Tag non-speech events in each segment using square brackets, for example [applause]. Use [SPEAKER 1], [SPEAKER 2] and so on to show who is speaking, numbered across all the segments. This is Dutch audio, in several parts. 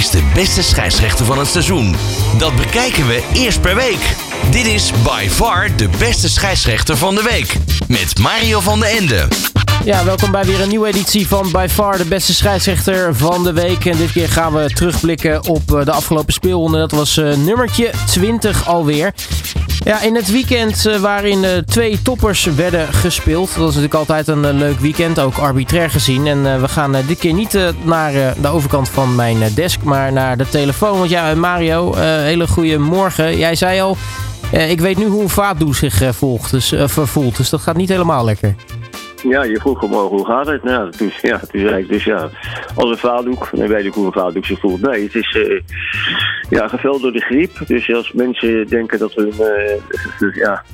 [SPEAKER 1] is de beste scheidsrechter van het seizoen? Dat bekijken we eerst per week. Dit is by far de beste scheidsrechter van de week. Met Mario van den Ende.
[SPEAKER 2] Ja, welkom bij weer een nieuwe editie van By Far de beste scheidsrechter van de week. En dit keer gaan we terugblikken op eh, de afgelopen speelronde. Dat was uh, nummertje 20 alweer. Ja, in het weekend uh, waarin uh, twee toppers werden gespeeld. Dat was natuurlijk altijd een uh, leuk weekend, ook arbitrair gezien. En we gaan dit keer niet naar de overkant van mijn desk, maar naar de telefoon. Want ja, Mario, hele goede morgen. Jij zei al, ik weet nu hoe een vaatdoe zich volgt, dus, voelt, dus dat gaat niet helemaal lekker.
[SPEAKER 3] Ja, je vroeg morgen hoe gaat het? Nou, toen, ja, toen zei ik dus ja, als een vaatdoek, dan weet ik hoe een vaatdoek zich voelt. Nee, het is uh, ja, geveld door de griep. Dus als mensen denken dat hun, uh, ja,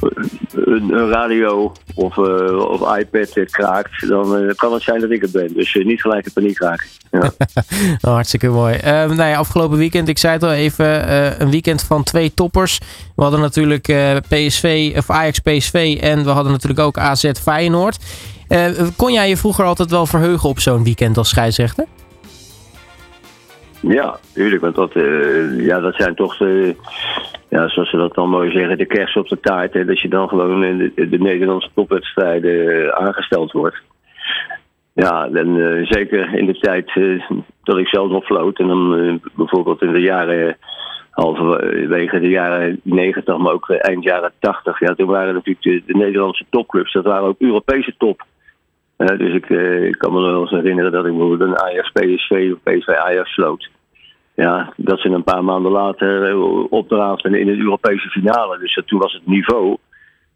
[SPEAKER 3] een, een, radio of, uh, of iPad kraakt, dan kan het zijn dat ik het ben. Dus niet gelijk in paniek raken. Ja. [laughs]
[SPEAKER 2] oh, hartstikke mooi. Uh, nou ja, afgelopen weekend, ik zei het al even, een weekend van twee toppers. We hadden natuurlijk PSV, of Ajax PSV en we hadden natuurlijk ook AZ Feyenoord. kon jij je vroeger altijd wel verheugen op zo'n weekend als scheidsrechter?
[SPEAKER 3] Ja, tuurlijk. Want dat, ja, dat zijn toch de, ja, zoals ze dat dan mooi zeggen, de kerst op de taart. Hè, dat je dan gewoon in de, de Nederlandse topwedstrijden aangesteld wordt. Ja, en uh, zeker in de tijd uh, dat ik zelf nog floot. En dan bijvoorbeeld in de jaren, halverwege de jaren 90, maar ook eind jaren 80. Ja, toen waren natuurlijk de, de Nederlandse topclubs, dat waren ook Europese top. dus ik, ik, kan me nog wel eens herinneren dat ik bijvoorbeeld een Ajax PSV of PSV Ajax sloot. Ja, dat ze een paar maanden later opdraven in de Europese finale. Dus toen was het niveau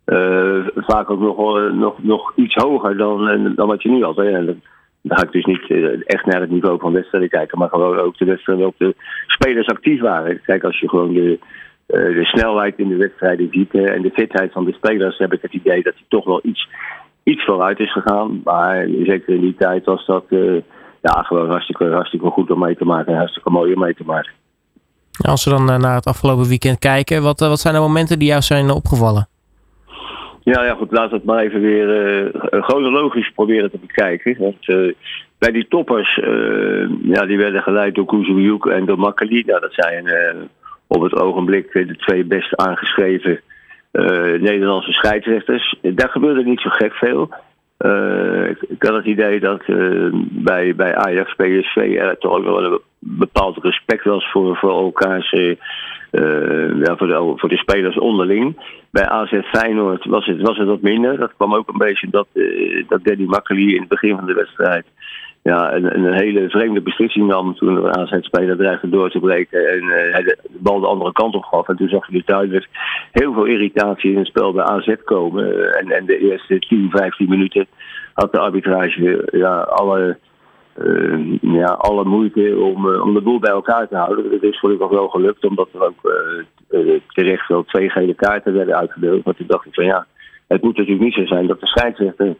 [SPEAKER 3] uh, vaak ook nog, nog, nog iets hoger dan, dan wat je nu had. Dan, ga ik dus niet echt naar het niveau van wedstrijden kijken, maar gewoon ook de wedstrijden waarop de spelers actief waren. Kijk, als je gewoon de, de snelheid in de wedstrijden ziet en de fitheid van de spelers, heb ik het idee dat hij toch wel iets, iets vooruit is gegaan. Maar zeker in die tijd was dat ja, gewoon hartstikke, hartstikke goed om mee te maken en hartstikke mooi om mee te maken.
[SPEAKER 2] Als we dan naar het afgelopen weekend kijken, wat, wat zijn de momenten die jou zijn opgevallen?
[SPEAKER 3] Ja, ja, goed, laten we het maar even weer uh, chronologisch proberen te bekijken. Want uh, bij die toppers, uh, ja, die werden geleid door Kuzmiuk en door Makkeli. Nou, dat zijn op het ogenblik de twee best aangeschreven Nederlandse scheidsrechters. Daar gebeurde niet zo gek veel. Ik, ik, had het idee dat bij, bij Ajax PSV er toch ook wel een bepaald respect was voor, voor elkaars ja, voor, de, voor de spelers onderling. Bij AZ Feyenoord was het, was het wat minder. Dat kwam ook een beetje dat, dat Danny Makkely in het begin van de wedstrijd ja, een, een hele vreemde beslissing nam toen de AZ-speler dreigde door te breken en hij de, bal de andere kant op gaf. En toen zag je dus duidelijk heel veel irritatie in het spel bij AZ komen. En, en de eerste 10, 15 minuten had de arbitrage ja, alle uh, ja, alle moeite om, uh, om de boel bij elkaar te houden. Dat is gelukkig wel gelukt, omdat er ook uh, terecht wel twee gele kaarten werden uitgedeeld. Maar toen dacht ik van ja, het moet natuurlijk niet zo zijn dat de scheidsrechter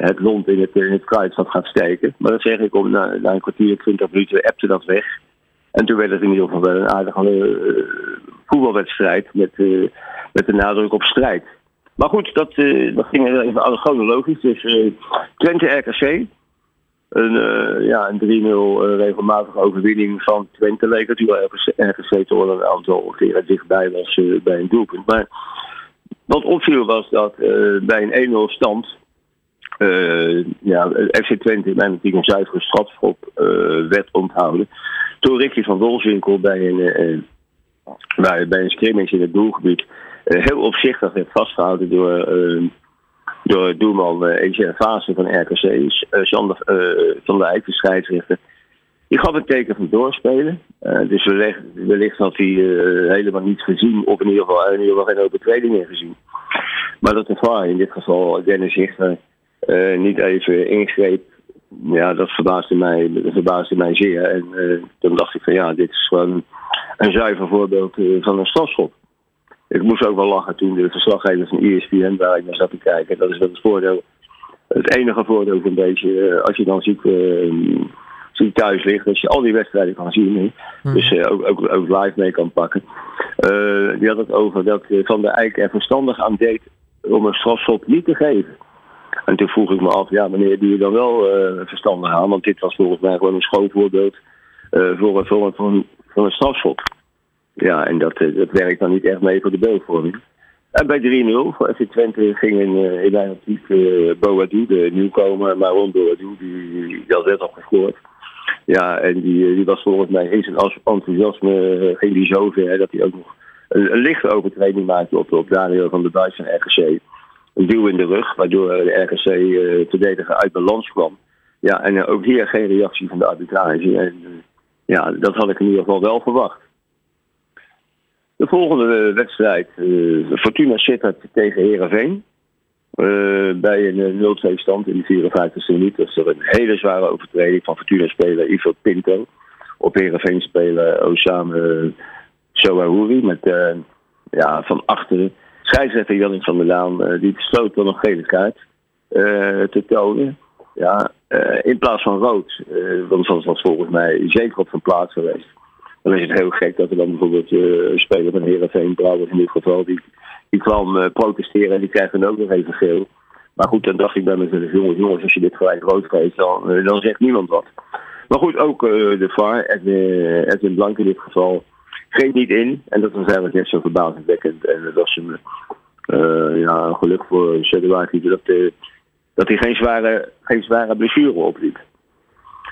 [SPEAKER 3] het lont in het, in het gaat steken. Maar dat zeg ik om na, na een kwartier, twintig minuten, appte dat weg. En toen werd het in ieder geval wel een aardige voetbalwedstrijd met, met de nadruk op strijd. Maar goed, dat, dat ging even chronologisch. Dus Twente RKC, een, uh, ja, een 3-0 uh, regelmatige overwinning van Twente leek het. Hoewel RGC toch wel een aantal keren dichtbij was uh, bij een doelpunt. Maar wat opviel was dat uh, bij een 1-0 stand ja, FC Twente bij een team zuivere strafschop werd onthouden. Toen Ricky van Wolfswinkel bij een, bij, bij een scrimmage in het doelgebied heel opzichtig werd vastgehouden door door doelman uh, Etienne Fase van RKC, uh, Sander uh, van de Eyck, de scheidsrechter. Die gaf een teken van doorspelen. Uh, dus wellicht, wellicht had hij uh, helemaal niets gezien, of in ieder geval, in ieder geval geen overtreding meer gezien. Maar dat de VAR, in dit geval Dennis Zichter, uh, niet even ingreep, ja, dat verbaasde mij, dat verbaasde mij zeer. En toen dacht ik van ja, dit is gewoon een zuiver voorbeeld van een strafschop ik moest ook wel lachen toen de verslaggever van ESPN, waar ik naar zat te kijken. Dat is wel het voordeel. Het enige voordeel van deze, eh, als je dan ziet, thuis ligt, dat je al die wedstrijden kan zien. Hmm. Dus uh, ook, ook, ook, live mee kan pakken. Uh, die had het over dat Van der Eyck er verstandig aan deed om een strafschop niet te geven. En toen vroeg ik me af, ja, wanneer doe je dan wel verstandig aan? Want dit was volgens mij gewoon een schoolvoorbeeld voor, voor, voor, voor een strafschop. Ja, en dat, dat werkt dan niet echt mee voor de beeldvorming. En bij 3-0 voor FC Twente ging in, uh, in mijn uh, Boadou, de nieuwkomer, Maron Boadou, die, die had al gescoord. Ja, en die, die was volgens mij in zijn enthousiasme ging die zo ver dat hij ook nog een, een lichte overtreding maakte op, op Dario van der Buis van RGC. Een duw in de rug, waardoor de RGC-verdediger uit balans kwam. Ja, en ook hier geen reactie van de arbitrage. En, ja, dat had ik in ieder geval wel verwacht. De volgende wedstrijd, Fortuna Sittard tegen Herenveen. Uh, bij een 0-2 stand in de 54e minuut was er een hele zware overtreding van Fortuna-speler Ivo Pinto. Op Herenveen speler Osame Soahouri met ja, van achteren. Scheidsrechter Jannik van der Laan, die besloot dan nog gele kaart te tonen. Ja, in plaats van rood, want dat was volgens mij zeker op zijn plaats geweest dan is het heel gek dat er dan bijvoorbeeld een speler van Heerenveen, Brouwers in dit geval, die, die kwam protesteren en die krijgt dan ook nog even geel. Maar goed, dan dacht ik bij mezelf, jongens, jongens, als je dit gelijk rood geeft, dan, dan zegt niemand wat. Maar goed, ook de VAR, Edwin, Edwin Blank in dit geval, greep niet in. En dat was eigenlijk net zo verbazingwekkend. En dat was een ja, geluk voor Zedewaard dat, dat hij geen zware, geen zware blessure opliep.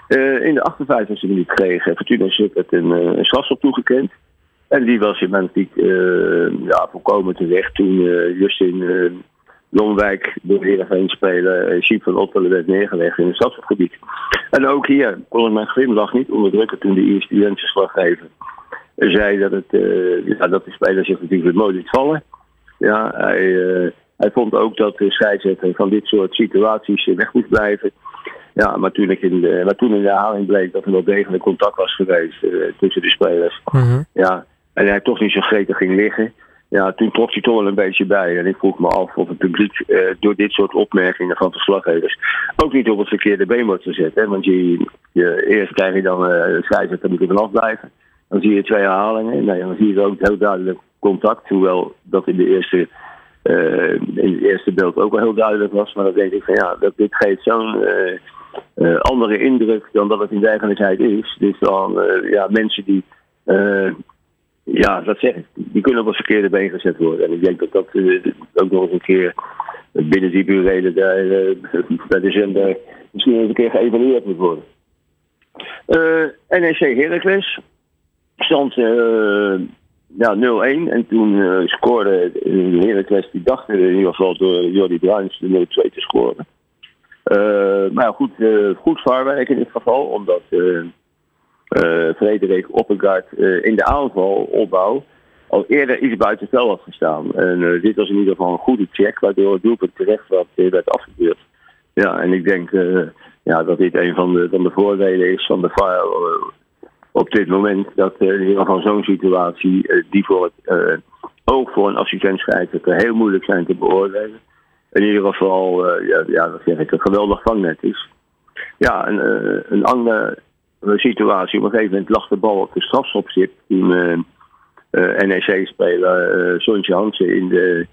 [SPEAKER 3] Uh, in de 58e minuut kreeg Fortuna Sittard een, een strafschop toegekend. En die was in mijn optiek ja, volkomen terecht toen Justin Longwijk door Heerenveen spelen Siep van Ottelen werd neergelegd in het strafschopgebied. En ook hier kon ik mijn glimlach niet onderdrukken toen de eerste Jensen slaggever zei dat, het, ja, dat de speler zich natuurlijk mooi liet vallen. Ja, hij, hij vond ook dat de scheidsrechter van dit soort situaties weg moest blijven. Ja, maar, toen, in de, maar toen in de herhaling bleek dat er wel degelijk contact was geweest uh, tussen de spelers.
[SPEAKER 2] Mhm.
[SPEAKER 3] Ja, en hij toch niet zo gretig ging liggen. Ja, toen trok hij toch wel een beetje bij. En ik vroeg me af of het publiek uh, door dit soort opmerkingen van verslaggevers ook niet op het verkeerde been wordt gezet. Hè? Want je, je, eerst krijg je dan uh, scheidsrechter moet er vanaf blijven. Dan zie je twee herhalingen. Nou, dan zie je ook heel duidelijk contact. Hoewel dat in de eerste uh, in het eerste beeld ook wel heel duidelijk was. Maar dan denk ik van ja, dat, dit geeft zo'n uh, uh, andere indruk dan dat het in werkelijkheid is. Dus dan ja, mensen die, ja, dat zeg ik, die kunnen op het verkeerde been gezet worden. En ik denk dat dat ook nog een keer binnen die burelen daar bij de zender misschien eens een keer geëvalueerd moet worden. NEC Heracles stand ja, 0-1. En toen uh, scoorde de Heracles, die dachten in ieder geval door Jordi Bruins de 0-2 te scoren. Uh, maar goed, uh, goed vaarwerk in dit geval, omdat Frederik Oppegaard in de aanval, opbouw, al eerder iets buiten spel had gestaan. En dit was in ieder geval een goede check, waardoor het doelpunt terecht werd, werd afgekeurd. Ja, en ik denk ja, dat dit een van de, van de voordelen is van de VAR op dit moment dat uh, in ieder geval zo'n situatie, uh, die voor het uh, oog voor een assistent scheidsrechter heel moeilijk zijn te beoordelen. In ieder geval, ja, ja, dat zeg ik, een geweldig vangnet is. Ja, een, een andere situatie, op een gegeven moment lag de bal op de strafschopstip toen NEC-speler Sontje Hansen in de,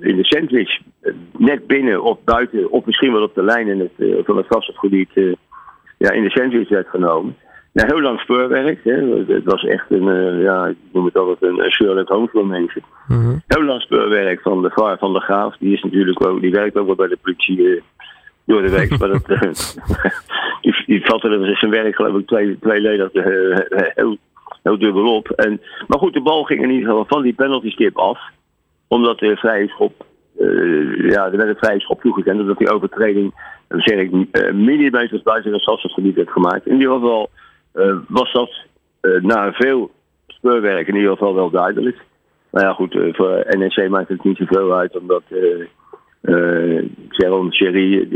[SPEAKER 3] in de sandwich net binnen of buiten, of misschien wel op de lijn in het, van het strafschopgebied ja, in de sandwich werd genomen. Ja, heel lang speurwerk. Hè. Het was echt een, uh, ja, ik noem het altijd een Sherlock Holmes momentje.
[SPEAKER 2] Mm -hmm.
[SPEAKER 3] Heel lang speurwerk van de VAR van de Graaf. Die is natuurlijk ook, die werkt ook wel bij de politie uh, door de week. [laughs] maar dat, uh, [laughs] die, die vatte zijn werk geloof ik twee, twee leden heel, heel dubbel op. En, maar goed, de bal ging in ieder geval van die penalty stip af. Omdat de vrije schop, ja, er werd een vrije schop toegekend. Omdat die overtreding, dan zeg ik, millimeters buiten het stadsgebied werd gemaakt. In ieder geval was dat uh, na veel speurwerk in ieder geval wel duidelijk. Maar ja, goed, uh, voor NEC maakt het niet zoveel uit, omdat Sharon Sherry in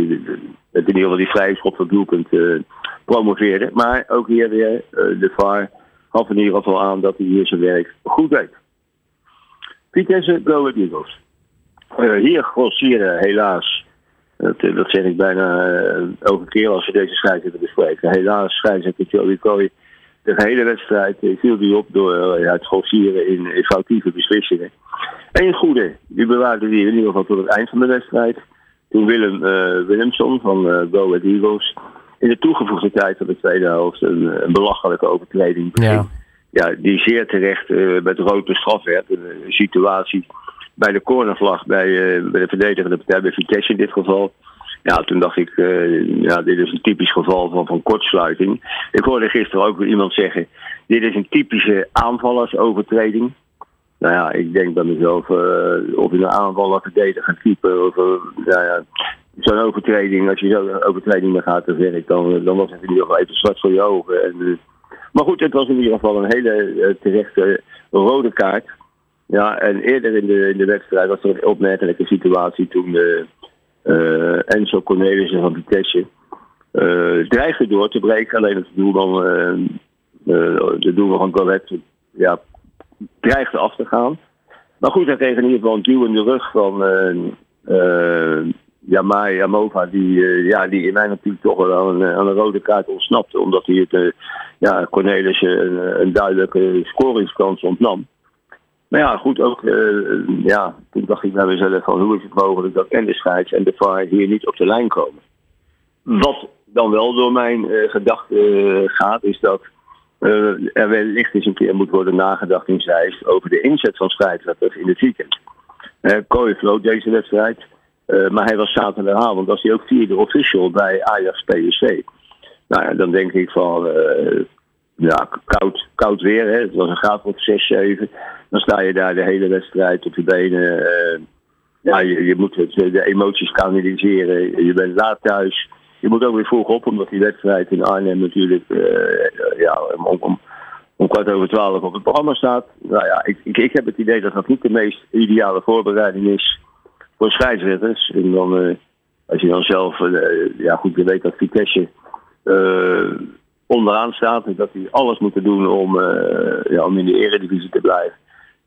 [SPEAKER 3] ieder geval die vrije schop van doelpunt promoveerde. Maar ook hier weer de VAR gaf in ieder geval aan dat hij hier zijn werk goed deed. Vitesse Go Eagles. hier grossieren helaas dat, dat zeg ik bijna uh, elke keer als we deze scheidsrechter bespreken. Helaas scheidsrechter Joey Coy de hele wedstrijd uh, viel die op door uh, het grossieren in, in foutieve beslissingen. Eén goede, die bewaarde die in ieder geval tot het eind van de wedstrijd. Toen Willem Willemson van uh, Go Ahead Eagles in de toegevoegde tijd van de tweede helft een, een belachelijke overtreding Ja. ja, die zeer terecht uh, met rood straf werd. Een, situatie bij de cornervlag bij, uh, bij de verdedigende partij, bij Vitesse in dit geval. Ja, toen dacht ik, uh, ja, dit is een typisch geval van, van kortsluiting. Ik hoorde gisteren ook iemand zeggen, dit is een typische aanvallersovertreding. Nou ja, ik denk bij mezelf, uh, of in een aanvaller verdediger keeper, of nou ja, zo'n overtreding, als je zo'n overtreding mee gaat te dan, dan was het in ieder geval even zwart voor je ogen. En, maar goed, het was in ieder geval een hele terechte rode kaart. Ja, en eerder in de, in de wedstrijd was er een opmerkelijke situatie toen uh, Enzo Cornelissen van Vitesse uh, dreigde door te breken. Alleen het doelman, uh, de doelman van Gallet ja, dreigde af te gaan. Maar goed, hij kreeg in ieder geval een duw in de rug van Jamai Yamova, die, ja, die in mijn optiek toch wel aan, aan, een rode kaart ontsnapte. Omdat hij het ja, Cornelissen een, een duidelijke scoringskans ontnam. Maar ja, goed, ook, uh, ja, toen dacht ik bij mezelf van hoe is het mogelijk dat en de scheids en de VAR hier niet op de lijn komen. Wat dan wel door mijn uh, gedachten uh, gaat, is dat er wellicht eens een keer moet worden nagedacht in Zeist over de inzet van scheidsrechters in het weekend. Uh, Kooi floot deze wedstrijd, maar hij was zaterdagavond, was hij ook vierde official bij Ajax PSV. Nou ja, dan denk ik van, ja, koud, koud weer. Hè. Het was een graad of 6, 7. Dan sta je daar de hele wedstrijd op je benen. Uh, ja, je, je, moet het, de emoties kanaliseren. Je bent laat thuis. Je moet ook weer vroeg op, omdat die wedstrijd in Arnhem natuurlijk uh, ja, om, om, om, kwart over twaalf op het programma staat. Nou ja, ik, ik, ik, heb het idee dat dat niet de meest ideale voorbereiding is voor scheidsrechters. En dan, uh, als je dan zelf, ja goed, je weet dat Vitesse onderaan staat. En dat die alles moeten doen om, uh, ja, om in de eredivisie te blijven.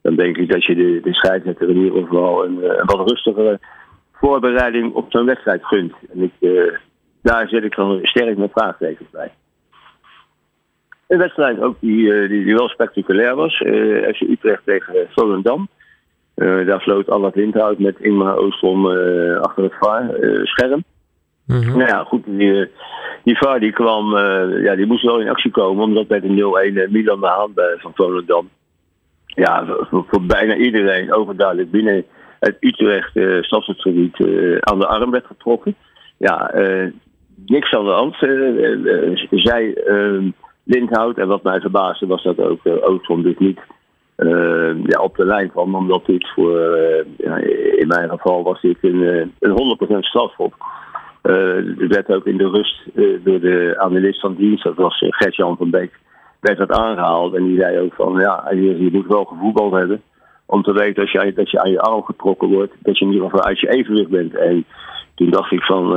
[SPEAKER 3] Dan denk ik dat je de, de scheidsrechter in ieder geval een, eh, een wat rustigere voorbereiding op zo'n wedstrijd gunt. En ik, uh, daar zet ik dan sterk mijn vraagtekens bij. Een wedstrijd ook die, die, die wel spectaculair was. Uh, FC Utrecht tegen Volendam. Uh, daar floot Allard Windhout met Ingmar Oostrom achter het vaar, scherm. Mm Nou ja, goed, die, die VAR die kwam, uh, ja, die moest wel in actie komen, omdat bij de 0-1 Milan de Haan van Volendam. Ja, voor, bijna iedereen overduidelijk binnen het Utrecht uh, aan de arm werd getrokken. Ja, niks aan de hand. zij Lindhout, en wat mij verbaasde was dat ook uh, Oostrom dus niet ja, op de lijn kwam, omdat dit voor, in mijn geval was dit een, een 100% strafschop. Uh, er werd ook in de rust uh, door de analist van dienst, dat was uh, Gert-Jan van Beek, werd dat aangehaald. En die zei ook van, ja, je, je moet wel gevoetbald hebben. Om te weten als je, dat je aan je arm getrokken wordt, dat je in ieder geval uit je evenwicht bent. En toen dacht ik van,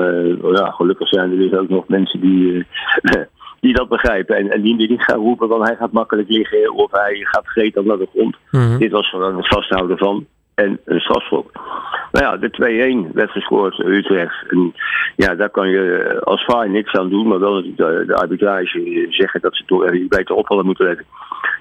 [SPEAKER 3] ja, gelukkig zijn er dus ook nog mensen die, [laughs] die dat begrijpen. En, en die, die niet gaan roepen van hij gaat makkelijk liggen of hij gaat vergeten naar de grond. Dit was gewoon het vasthouden van en een strafschop. Nou ja, de 2-1 werd gescoord Utrecht. En ja, daar kan je als VAR niks aan doen, maar wel de, de arbitrage zeggen dat ze toch beter opvallen moeten letten.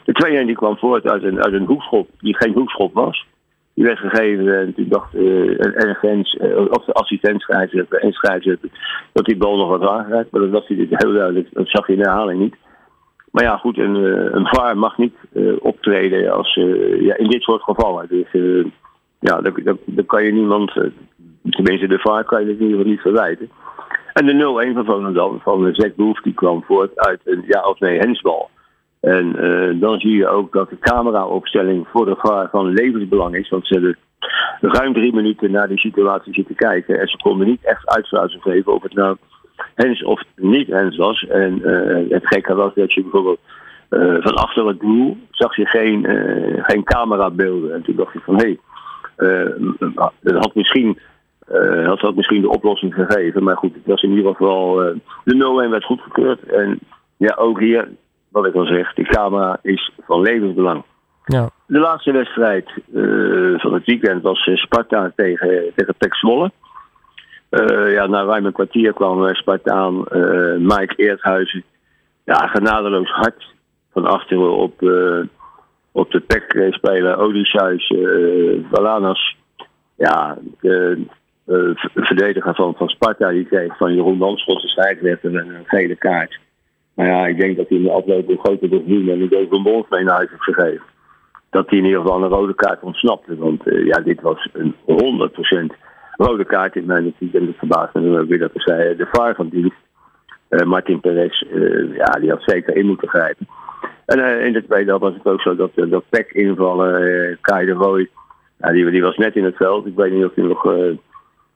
[SPEAKER 3] De 2-1 die kwam voort uit een, een hoekschop die geen hoekschop was. Die werd gegeven en toen dacht uh, en Gens, uh, of de assistent scheidsrechter en scheidsrechter dat die bal nog wat aangeraakt. Maar dat was hij heel duidelijk, dat zag je in de herhaling niet. Maar ja, goed, een, eh, een VAR mag niet optreden als, ja, in dit soort gevallen. Dus ja, dan, kan je niemand, eh, tenminste de VAR kan je het in ieder geval niet verwijten. En de 0-1 van van Zek Boef, die kwam voort uit een ja of nee hensbal. En uh, dan zie je ook dat de cameraopstelling voor de VAR van levensbelang is. Want ze hebben ruim drie minuten naar die situatie zitten kijken. En ze konden niet echt uitsluiten geven of het nou hens of niet hens was. En uh, het gekke was dat je bijvoorbeeld van achter het doel zag je geen, geen camerabeelden. En toen dacht je van hé, hey, uh, dat had misschien, uh, had dat misschien de oplossing gegeven. Maar goed, het was in ieder geval. Uh, de 0-1 werd goedgekeurd. En ja, ook hier, wat ik al zeg, de camera is van levensbelang. Ja. De laatste wedstrijd van het weekend was Sparta tegen, tegen Pek Zwolle. ja, na ruim een kwartier kwam Sparta aan. Mike Eerthuizen. Ja, genadeloos hard van achteren op, op de PEC spelen Odysseus, Balanas. Ja, uh, verdediger van, van Sparta, die kreeg van Jeroen Manschot de scheidsrechter een gele kaart. Maar ja, ik denk dat hij in de afloop grote doen en ik een bons mee naar huis heeft gegeven. Dat hij in ieder geval een rode kaart ontsnapte. Want ja, dit was een 100% rode kaart in mijn optiek. En het verbaast me weer dat zei de VAR van dienst. Martin Perez, ja, die had zeker in moeten grijpen. En in de tweede was het ook zo dat, dat Peck invallen, Kai de Roy, die, die was net in het veld. Ik weet niet of hij nog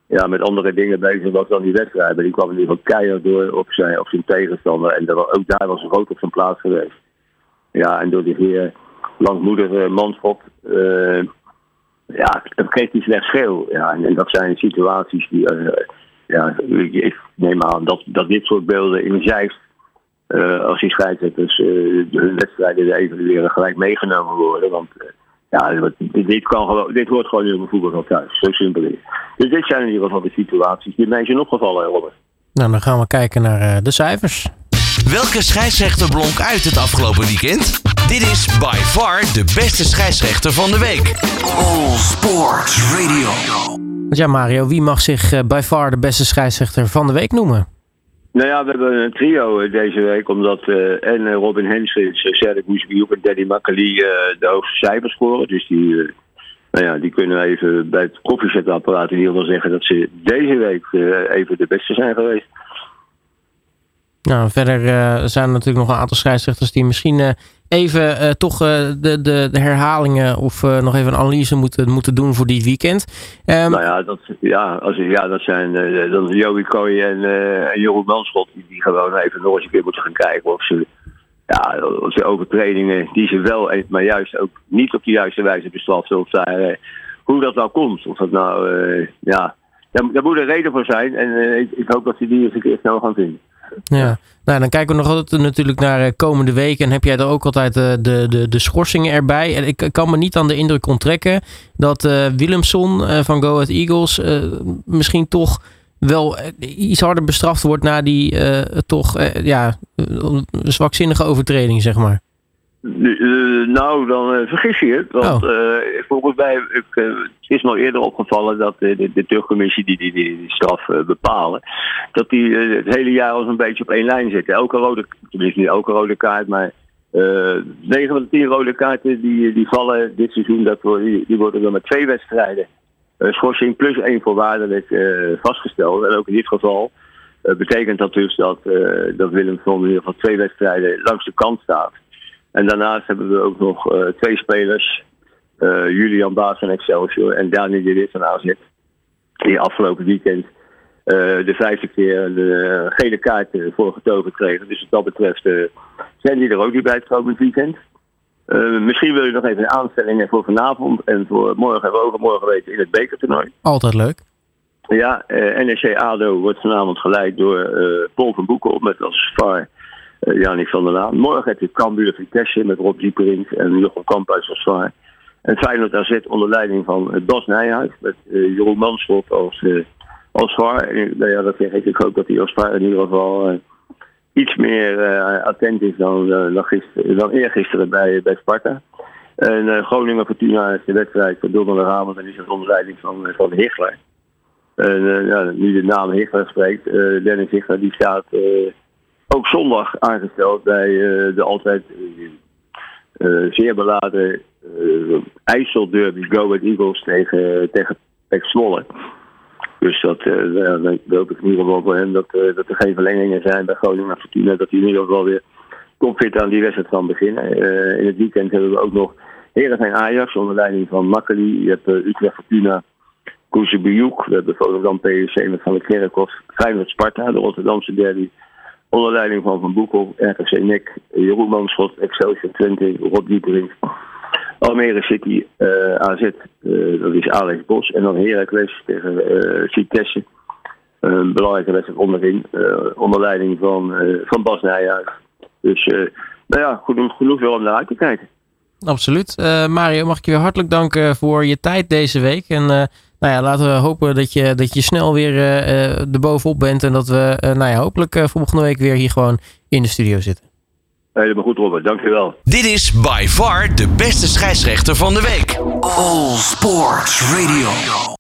[SPEAKER 3] ja, met andere dingen bezig was dan die wedstrijd. Maar die kwam in ieder geval keihard door op zijn, op zijn tegenstander. En dat, ook daar was een rood op zijn plaats geweest. Ja, en door die heer langmoedige uh, ja, dan kreeg hij slechts geel. Ja, en, dat zijn situaties die, uh, ja, ik neem aan dat, dat dit soort beelden in Zeist, uh, als die scheidsrechters hun wedstrijden evalueren, gelijk meegenomen worden. Want ja, dit, kan gewoon, dit hoort gewoon in mijn al thuis. Zo simpel is Dus dit zijn in ieder geval de situaties die mij zijn opgevallen, Robert.
[SPEAKER 2] Nou, dan gaan we kijken naar uh, de cijfers.
[SPEAKER 1] Welke scheidsrechter blonk uit het afgelopen weekend? Dit is by far de beste scheidsrechter van de week. All Sports
[SPEAKER 2] Radio. Ja, Mario, wie mag zich uh, by far de beste scheidsrechter van de week noemen?
[SPEAKER 3] Nou ja, we hebben een trio eh, deze week, omdat uh, en eh, Robin Hensrits, Serge Boesbiuk en Danny Makkeli de hoogste cijfers scoren. Dus die, nou ja, die kunnen even bij het koffiezetapparaat in ieder geval zeggen dat ze deze week even de beste zijn geweest.
[SPEAKER 2] Nou, verder zijn er natuurlijk nog een aantal scheidsrechters die misschien even uh, toch de, de, de, herhalingen of nog even een analyse moeten, moeten doen voor dit weekend.
[SPEAKER 3] Um, nou ja, dat, ja, als, ja, dat zijn dan Joey Kooi en, en Jeroen Manschot die, die gewoon even nog eens een keer moeten gaan kijken of ze, ja, of ze overtredingen die ze wel, maar juist ook niet op de juiste wijze bestraft. Of daar, hoe dat nou komt. Of dat nou, ja, daar, moet een reden voor zijn en ik, ik, hoop dat ze die eens een keer snel gaan vinden.
[SPEAKER 2] Ja, nou dan kijken we nog altijd natuurlijk naar eh, komende week. En heb jij er ook altijd de, eh, de, de, de schorsingen erbij. En ik kan me niet aan de indruk onttrekken dat uh, Willemson van Go Eagles misschien toch wel iets harder bestraft wordt na die toch ja, zwakzinnige overtreding, zeg maar.
[SPEAKER 3] Uh, nou, dan uh, vergis je het. Want oh. uh, volgens mij ik, het is nog eerder opgevallen dat de, de terugcommissie die die, die, die straf bepalen, dat die het hele jaar al een beetje op één lijn zitten. Elke rode, tenminste niet elke rode kaart, maar 9 van de 10 rode kaarten die, die vallen dit seizoen, dat worden, die worden dan met twee wedstrijden schorsing plus één voorwaardelijk vastgesteld. En ook in dit geval betekent dat dus dat, dat Willem van in ieder geval twee wedstrijden langs de kant staat. En daarnaast hebben we ook nog uh, twee spelers. Uh, Julian Baas van Excelsior en Daniel de Wit van AZ. Die afgelopen weekend uh, de vijfde keer de gele kaart voor getogen kregen. Dus wat dat betreft zijn die er ook niet bij het komend weekend. misschien wil je nog even een aanstelling voor vanavond en voor morgen en overmorgen weten in het bekertoernooi.
[SPEAKER 2] Altijd leuk.
[SPEAKER 3] Ja, NEC ADO wordt vanavond geleid door Paul van Boekel met als VAR uh, Janik van der Laan. Morgen heb je Cambuur Vitesse met Rob Dieperink en Jochem Kamphuis als zwaar. En Feyenoord AZ onder leiding van uh, Bas Nijhuis met uh, Jeroen Manschot als, uh, als nou ja, dat zeg ik. Hoop dat hij als zwaar in ieder geval iets meer attent is dan, dan, gister, dan eergisteren bij, bij Sparta. En Groningen Fortuna is de wedstrijd van donderdagavond en is onder leiding van, van Hichler. En ja, nu de naam Hichler spreekt, Dennis Hichler die staat ook zondag aangesteld bij uh, de altijd uh, zeer beladen uh, IJsselderby Go Ahead Eagles tegen, tegen Pek Zwolle. Dus dat, dan hoop ik in ieder geval voor hem dat, dat er geen verlengingen zijn bij Groningen en Fortuna. Dat hij in ieder geval weer topfit aan die wedstrijd kan beginnen. in het weekend hebben we ook nog Heerenveen Ajax onder leiding van Makkeli. Je hebt Utrecht Fortuna, Koezebujuk. We hebben Volendam PSC met Van der Kerkhoff. Feyenoord Sparta, de Rotterdamse derby. Onder leiding van Van Boekel, RKC Nick, Jeroen Manschot, Excelsior Twente, Rob Dieperink. Almere City, eh, AZ, eh, dat is Alex Bos. En dan Heracles tegen uh. Een belangrijke wedstrijd onderin, onder leiding van, van Bas Nijhuis. Dus nou ja, genoeg, genoeg wel om naar uit te kijken.
[SPEAKER 2] Absoluut. Mario, mag ik je hartelijk danken voor je tijd deze week. En nou ja, laten we hopen dat je, dat je snel weer uh, er bovenop bent. En dat we uh, nou ja, hopelijk volgende week weer hier gewoon in de studio zitten.
[SPEAKER 3] Helemaal goed, Robert. Dankjewel.
[SPEAKER 1] Dit is by far de beste scheidsrechter van de week. All Sports Radio.